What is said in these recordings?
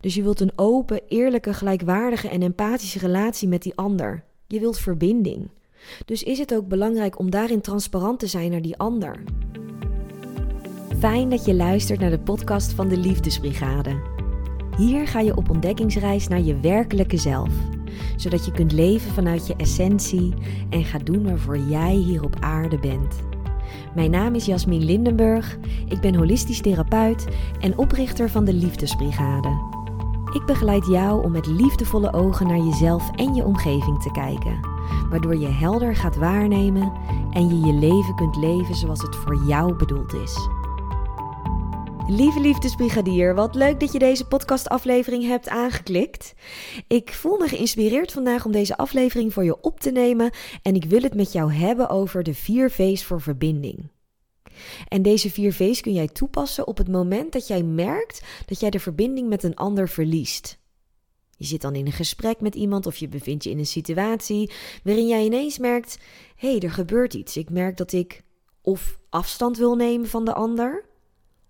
Dus je wilt een open, eerlijke, gelijkwaardige en empathische relatie met die ander. Je wilt verbinding. Dus is het ook belangrijk om daarin transparant te zijn naar die ander. Fijn dat je luistert naar de podcast van de Liefdesbrigade. Hier ga je op ontdekkingsreis naar je werkelijke zelf, zodat je kunt leven vanuit je essentie en gaat doen waarvoor jij hier op aarde bent. Mijn naam is Jasmin Lindenburg, ik ben holistisch therapeut en oprichter van de Liefdesbrigade. Ik begeleid jou om met liefdevolle ogen naar jezelf en je omgeving te kijken, waardoor je helder gaat waarnemen en je je leven kunt leven zoals het voor jou bedoeld is. Lieve liefdesbrigadier, wat leuk dat je deze podcastaflevering hebt aangeklikt. Ik voel me geïnspireerd vandaag om deze aflevering voor je op te nemen en ik wil het met jou hebben over de vier V's voor verbinding. En deze vier V's kun jij toepassen op het moment dat jij merkt dat jij de verbinding met een ander verliest. Je zit dan in een gesprek met iemand of je bevindt je in een situatie waarin jij ineens merkt: hé, hey, er gebeurt iets. Ik merk dat ik of afstand wil nemen van de ander,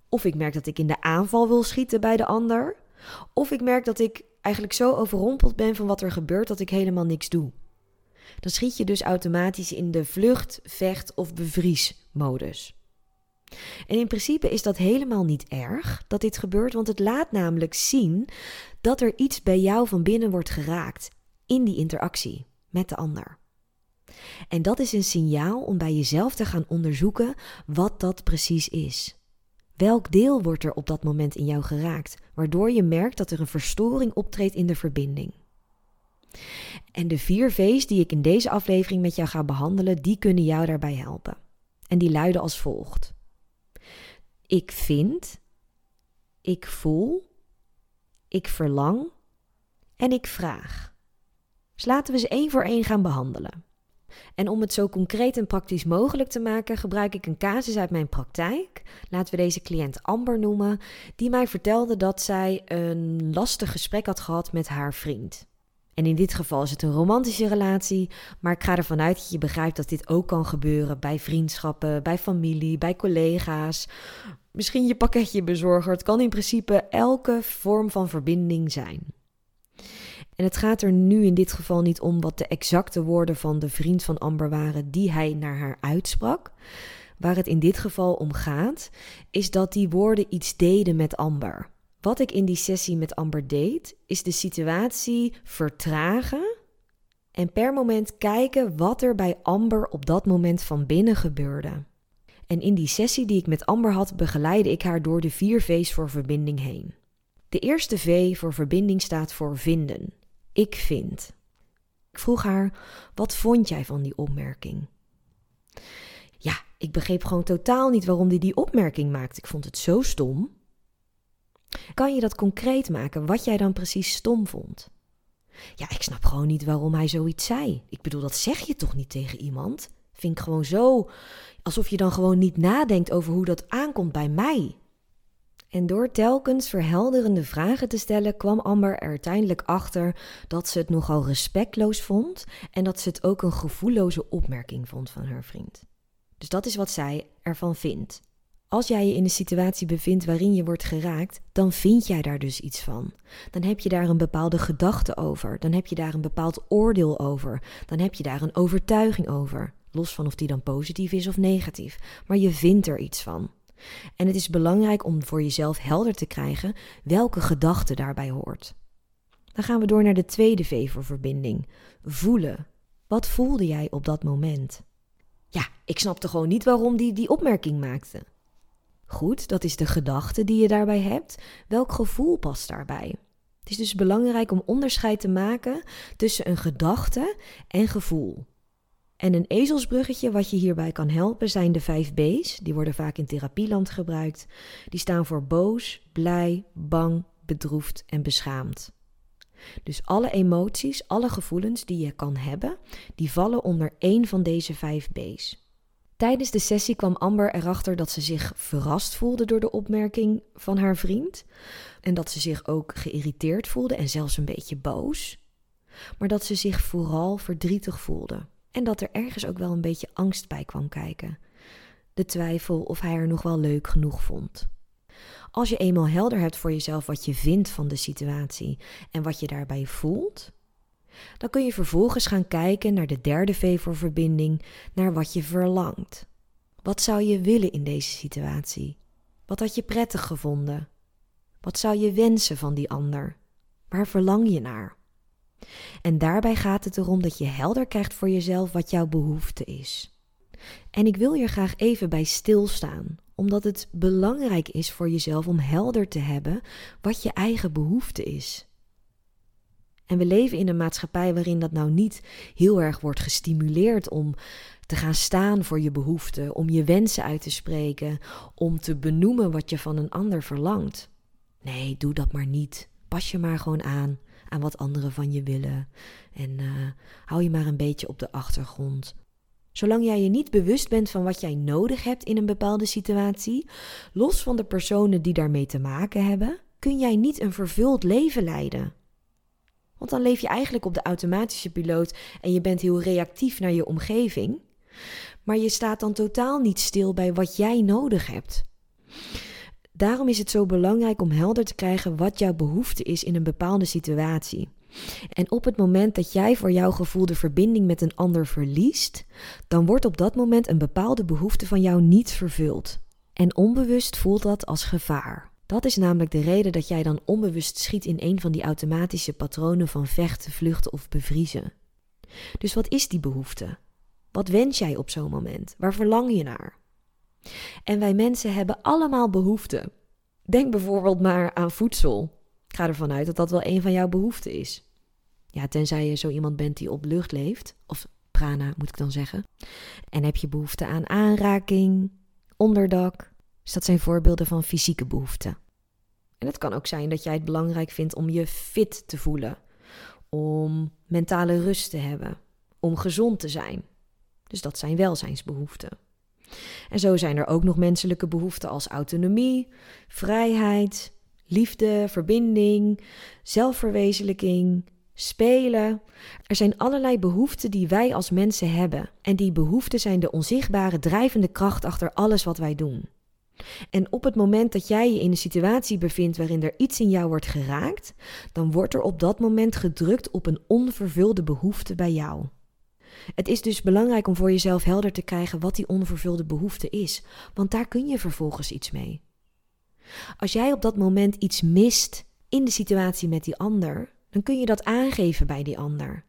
of ik merk dat ik in de aanval wil schieten bij de ander, of ik merk dat ik eigenlijk zo overrompeld ben van wat er gebeurt dat ik helemaal niks doe. Dan schiet je dus automatisch in de vlucht, vecht of bevriesmodus. En in principe is dat helemaal niet erg dat dit gebeurt, want het laat namelijk zien dat er iets bij jou van binnen wordt geraakt in die interactie met de ander. En dat is een signaal om bij jezelf te gaan onderzoeken wat dat precies is. Welk deel wordt er op dat moment in jou geraakt, waardoor je merkt dat er een verstoring optreedt in de verbinding? En de vier V's die ik in deze aflevering met jou ga behandelen, die kunnen jou daarbij helpen. En die luiden als volgt. Ik vind, ik voel, ik verlang en ik vraag. Dus laten we ze één voor één gaan behandelen. En om het zo concreet en praktisch mogelijk te maken, gebruik ik een casus uit mijn praktijk. Laten we deze cliënt Amber noemen, die mij vertelde dat zij een lastig gesprek had gehad met haar vriend. En in dit geval is het een romantische relatie, maar ik ga ervan uit dat je begrijpt dat dit ook kan gebeuren bij vriendschappen, bij familie, bij collega's, misschien je pakketje bezorger. Het kan in principe elke vorm van verbinding zijn. En het gaat er nu in dit geval niet om wat de exacte woorden van de vriend van Amber waren die hij naar haar uitsprak. Waar het in dit geval om gaat, is dat die woorden iets deden met Amber. Wat ik in die sessie met Amber deed, is de situatie vertragen en per moment kijken wat er bij Amber op dat moment van binnen gebeurde. En in die sessie die ik met Amber had, begeleidde ik haar door de vier V's voor verbinding heen. De eerste V voor verbinding staat voor vinden. Ik vind. Ik vroeg haar: wat vond jij van die opmerking? Ja, ik begreep gewoon totaal niet waarom hij die opmerking maakte. Ik vond het zo stom. Kan je dat concreet maken, wat jij dan precies stom vond? Ja, ik snap gewoon niet waarom hij zoiets zei. Ik bedoel, dat zeg je toch niet tegen iemand? Vind gewoon zo alsof je dan gewoon niet nadenkt over hoe dat aankomt bij mij. En door telkens verhelderende vragen te stellen, kwam Amber er uiteindelijk achter dat ze het nogal respectloos vond en dat ze het ook een gevoelloze opmerking vond van haar vriend. Dus dat is wat zij ervan vindt. Als jij je in een situatie bevindt waarin je wordt geraakt, dan vind jij daar dus iets van. Dan heb je daar een bepaalde gedachte over, dan heb je daar een bepaald oordeel over, dan heb je daar een overtuiging over. Los van of die dan positief is of negatief. Maar je vindt er iets van. En het is belangrijk om voor jezelf helder te krijgen welke gedachte daarbij hoort. Dan gaan we door naar de tweede V voor verbinding. Voelen. Wat voelde jij op dat moment? Ja, ik snapte gewoon niet waarom die die opmerking maakte. Goed, dat is de gedachte die je daarbij hebt. Welk gevoel past daarbij? Het is dus belangrijk om onderscheid te maken tussen een gedachte en gevoel. En een ezelsbruggetje wat je hierbij kan helpen zijn de vijf B's. Die worden vaak in therapieland gebruikt. Die staan voor boos, blij, bang, bedroefd en beschaamd. Dus alle emoties, alle gevoelens die je kan hebben, die vallen onder één van deze vijf B's. Tijdens de sessie kwam Amber erachter dat ze zich verrast voelde door de opmerking van haar vriend. En dat ze zich ook geïrriteerd voelde en zelfs een beetje boos. Maar dat ze zich vooral verdrietig voelde. En dat er ergens ook wel een beetje angst bij kwam kijken. De twijfel of hij er nog wel leuk genoeg vond. Als je eenmaal helder hebt voor jezelf wat je vindt van de situatie en wat je daarbij voelt, dan kun je vervolgens gaan kijken naar de derde V voor verbinding, naar wat je verlangt. Wat zou je willen in deze situatie? Wat had je prettig gevonden? Wat zou je wensen van die ander? Waar verlang je naar? En daarbij gaat het erom dat je helder krijgt voor jezelf wat jouw behoefte is. En ik wil hier graag even bij stilstaan, omdat het belangrijk is voor jezelf om helder te hebben wat je eigen behoefte is. En we leven in een maatschappij waarin dat nou niet heel erg wordt gestimuleerd om te gaan staan voor je behoeften, om je wensen uit te spreken, om te benoemen wat je van een ander verlangt. Nee, doe dat maar niet. Pas je maar gewoon aan aan wat anderen van je willen en uh, hou je maar een beetje op de achtergrond. Zolang jij je niet bewust bent van wat jij nodig hebt in een bepaalde situatie, los van de personen die daarmee te maken hebben, kun jij niet een vervuld leven leiden. Want dan leef je eigenlijk op de automatische piloot en je bent heel reactief naar je omgeving. Maar je staat dan totaal niet stil bij wat jij nodig hebt. Daarom is het zo belangrijk om helder te krijgen wat jouw behoefte is in een bepaalde situatie. En op het moment dat jij voor jouw gevoel de verbinding met een ander verliest, dan wordt op dat moment een bepaalde behoefte van jou niet vervuld. En onbewust voelt dat als gevaar. Dat is namelijk de reden dat jij dan onbewust schiet in een van die automatische patronen van vechten, vluchten of bevriezen. Dus wat is die behoefte? Wat wens jij op zo'n moment? Waar verlang je naar? En wij mensen hebben allemaal behoeften. Denk bijvoorbeeld maar aan voedsel. Ik ga ervan uit dat dat wel een van jouw behoeften is. Ja, tenzij je zo iemand bent die op lucht leeft, of prana moet ik dan zeggen. En heb je behoefte aan aanraking, onderdak. Dus dat zijn voorbeelden van fysieke behoeften. En het kan ook zijn dat jij het belangrijk vindt om je fit te voelen, om mentale rust te hebben, om gezond te zijn. Dus dat zijn welzijnsbehoeften. En zo zijn er ook nog menselijke behoeften als autonomie, vrijheid, liefde, verbinding, zelfverwezenlijking, spelen. Er zijn allerlei behoeften die wij als mensen hebben. En die behoeften zijn de onzichtbare drijvende kracht achter alles wat wij doen. En op het moment dat jij je in een situatie bevindt waarin er iets in jou wordt geraakt, dan wordt er op dat moment gedrukt op een onvervulde behoefte bij jou. Het is dus belangrijk om voor jezelf helder te krijgen wat die onvervulde behoefte is, want daar kun je vervolgens iets mee. Als jij op dat moment iets mist in de situatie met die ander, dan kun je dat aangeven bij die ander.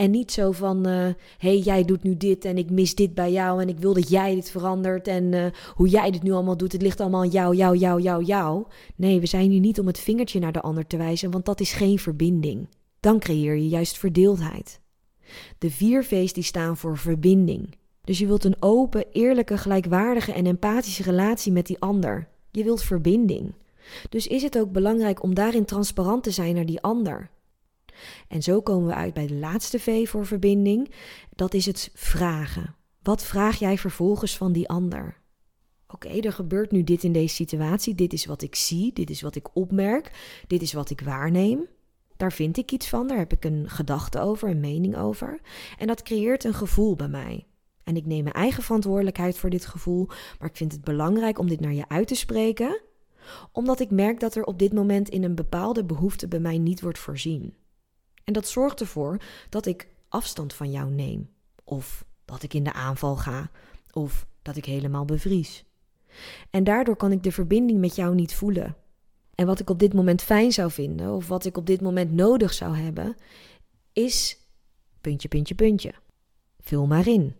En niet zo van, hé, uh, hey, jij doet nu dit en ik mis dit bij jou en ik wil dat jij dit verandert en uh, hoe jij dit nu allemaal doet, het ligt allemaal aan jou, jou, jou, jou, jou. Nee, we zijn hier niet om het vingertje naar de ander te wijzen, want dat is geen verbinding. Dan creëer je juist verdeeldheid. De vier V's die staan voor verbinding. Dus je wilt een open, eerlijke, gelijkwaardige en empathische relatie met die ander. Je wilt verbinding. Dus is het ook belangrijk om daarin transparant te zijn naar die ander. En zo komen we uit bij de laatste V voor verbinding. Dat is het vragen. Wat vraag jij vervolgens van die ander? Oké, er gebeurt nu dit in deze situatie. Dit is wat ik zie. Dit is wat ik opmerk. Dit is wat ik waarneem. Daar vind ik iets van, daar heb ik een gedachte over, een mening over. En dat creëert een gevoel bij mij. En ik neem mijn eigen verantwoordelijkheid voor dit gevoel, maar ik vind het belangrijk om dit naar je uit te spreken, omdat ik merk dat er op dit moment in een bepaalde behoefte bij mij niet wordt voorzien. En dat zorgt ervoor dat ik afstand van jou neem, of dat ik in de aanval ga, of dat ik helemaal bevries. En daardoor kan ik de verbinding met jou niet voelen. En wat ik op dit moment fijn zou vinden, of wat ik op dit moment nodig zou hebben, is puntje, puntje, puntje. Vul maar in.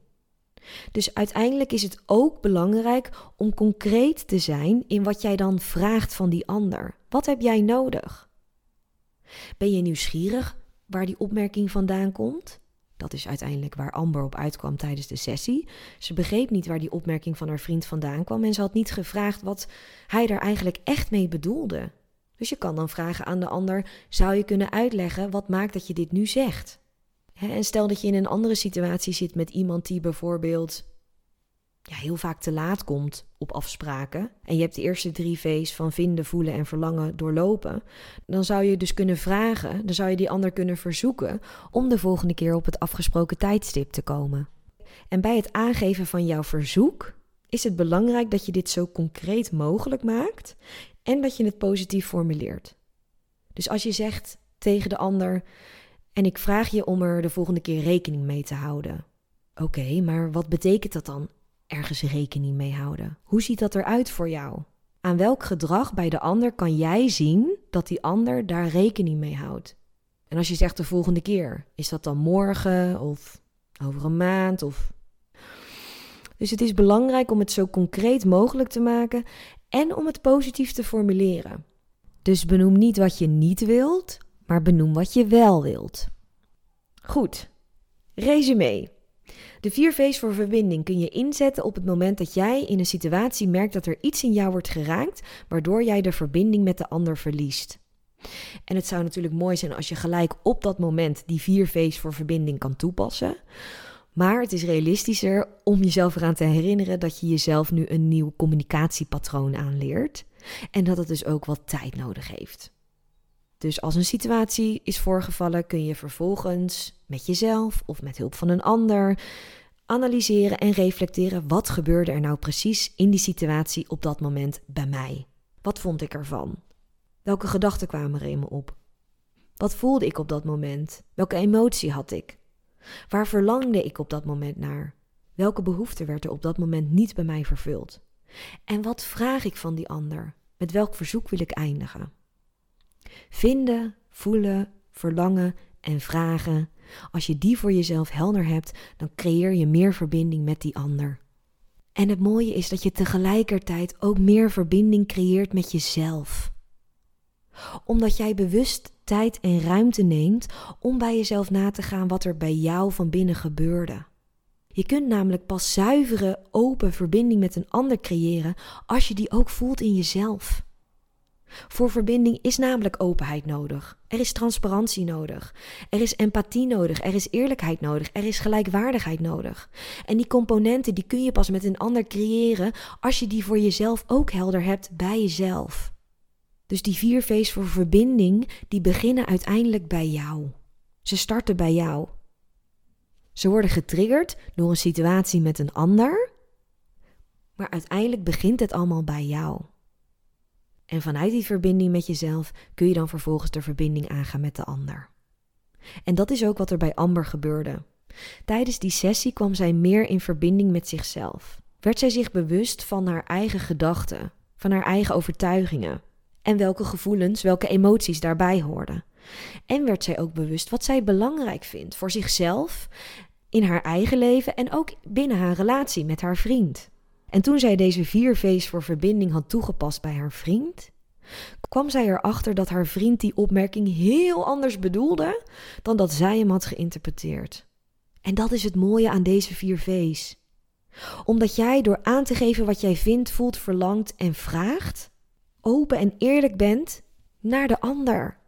Dus uiteindelijk is het ook belangrijk om concreet te zijn in wat jij dan vraagt van die ander. Wat heb jij nodig? Ben je nieuwsgierig waar die opmerking vandaan komt? Dat is uiteindelijk waar Amber op uitkwam tijdens de sessie. Ze begreep niet waar die opmerking van haar vriend vandaan kwam en ze had niet gevraagd wat hij er eigenlijk echt mee bedoelde. Dus je kan dan vragen aan de ander: zou je kunnen uitleggen wat maakt dat je dit nu zegt? en stel dat je in een andere situatie zit met iemand die bijvoorbeeld ja, heel vaak te laat komt op afspraken. En je hebt de eerste drie V's van vinden, voelen en verlangen doorlopen. Dan zou je dus kunnen vragen, dan zou je die ander kunnen verzoeken om de volgende keer op het afgesproken tijdstip te komen. En bij het aangeven van jouw verzoek is het belangrijk dat je dit zo concreet mogelijk maakt en dat je het positief formuleert. Dus als je zegt tegen de ander: En ik vraag je om er de volgende keer rekening mee te houden. Oké, maar wat betekent dat dan? Ergens rekening mee houden. Hoe ziet dat eruit voor jou? Aan welk gedrag bij de ander kan jij zien dat die ander daar rekening mee houdt? En als je zegt de volgende keer, is dat dan morgen of over een maand of. Dus het is belangrijk om het zo concreet mogelijk te maken en om het positief te formuleren. Dus benoem niet wat je niet wilt, maar benoem wat je wel wilt. Goed. Resume. De vier V's voor verbinding kun je inzetten op het moment dat jij in een situatie merkt dat er iets in jou wordt geraakt, waardoor jij de verbinding met de ander verliest. En het zou natuurlijk mooi zijn als je gelijk op dat moment die vier V's voor verbinding kan toepassen. Maar het is realistischer om jezelf eraan te herinneren dat je jezelf nu een nieuw communicatiepatroon aanleert. En dat het dus ook wat tijd nodig heeft. Dus als een situatie is voorgevallen, kun je vervolgens met jezelf of met hulp van een ander analyseren en reflecteren wat gebeurde er nou precies in die situatie op dat moment bij mij. Wat vond ik ervan? Welke gedachten kwamen er in me op? Wat voelde ik op dat moment? Welke emotie had ik? Waar verlangde ik op dat moment naar? Welke behoefte werd er op dat moment niet bij mij vervuld? En wat vraag ik van die ander? Met welk verzoek wil ik eindigen? Vinden, voelen, verlangen en vragen. Als je die voor jezelf helder hebt, dan creëer je meer verbinding met die ander. En het mooie is dat je tegelijkertijd ook meer verbinding creëert met jezelf. Omdat jij bewust tijd en ruimte neemt om bij jezelf na te gaan wat er bij jou van binnen gebeurde. Je kunt namelijk pas zuivere, open verbinding met een ander creëren als je die ook voelt in jezelf. Voor verbinding is namelijk openheid nodig. Er is transparantie nodig. Er is empathie nodig. Er is eerlijkheid nodig. Er is gelijkwaardigheid nodig. En die componenten die kun je pas met een ander creëren als je die voor jezelf ook helder hebt bij jezelf. Dus die vier V's voor verbinding, die beginnen uiteindelijk bij jou. Ze starten bij jou. Ze worden getriggerd door een situatie met een ander, maar uiteindelijk begint het allemaal bij jou. En vanuit die verbinding met jezelf kun je dan vervolgens de verbinding aangaan met de ander. En dat is ook wat er bij Amber gebeurde. Tijdens die sessie kwam zij meer in verbinding met zichzelf. Werd zij zich bewust van haar eigen gedachten, van haar eigen overtuigingen en welke gevoelens, welke emoties daarbij hoorden. En werd zij ook bewust wat zij belangrijk vindt voor zichzelf, in haar eigen leven en ook binnen haar relatie met haar vriend. En toen zij deze vier V's voor verbinding had toegepast bij haar vriend, kwam zij erachter dat haar vriend die opmerking heel anders bedoelde dan dat zij hem had geïnterpreteerd. En dat is het mooie aan deze vier V's. Omdat jij door aan te geven wat jij vindt, voelt, verlangt en vraagt, open en eerlijk bent naar de ander.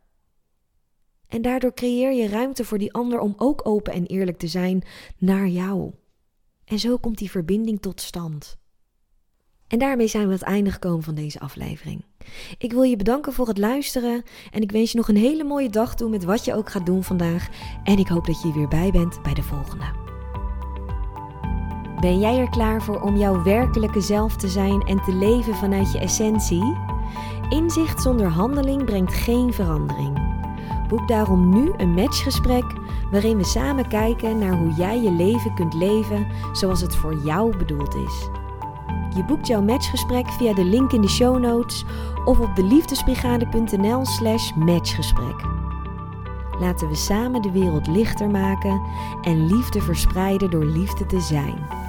En daardoor creëer je ruimte voor die ander om ook open en eerlijk te zijn naar jou. En zo komt die verbinding tot stand. En daarmee zijn we aan het einde gekomen van deze aflevering. Ik wil je bedanken voor het luisteren en ik wens je nog een hele mooie dag toe met wat je ook gaat doen vandaag. En ik hoop dat je weer bij bent bij de volgende. Ben jij er klaar voor om jouw werkelijke zelf te zijn en te leven vanuit je essentie? Inzicht zonder handeling brengt geen verandering. Boek daarom nu een matchgesprek waarin we samen kijken naar hoe jij je leven kunt leven zoals het voor jou bedoeld is. Je boekt jouw matchgesprek via de link in de show notes of op de liefdesbrigade.nl/slash matchgesprek. Laten we samen de wereld lichter maken en liefde verspreiden door liefde te zijn.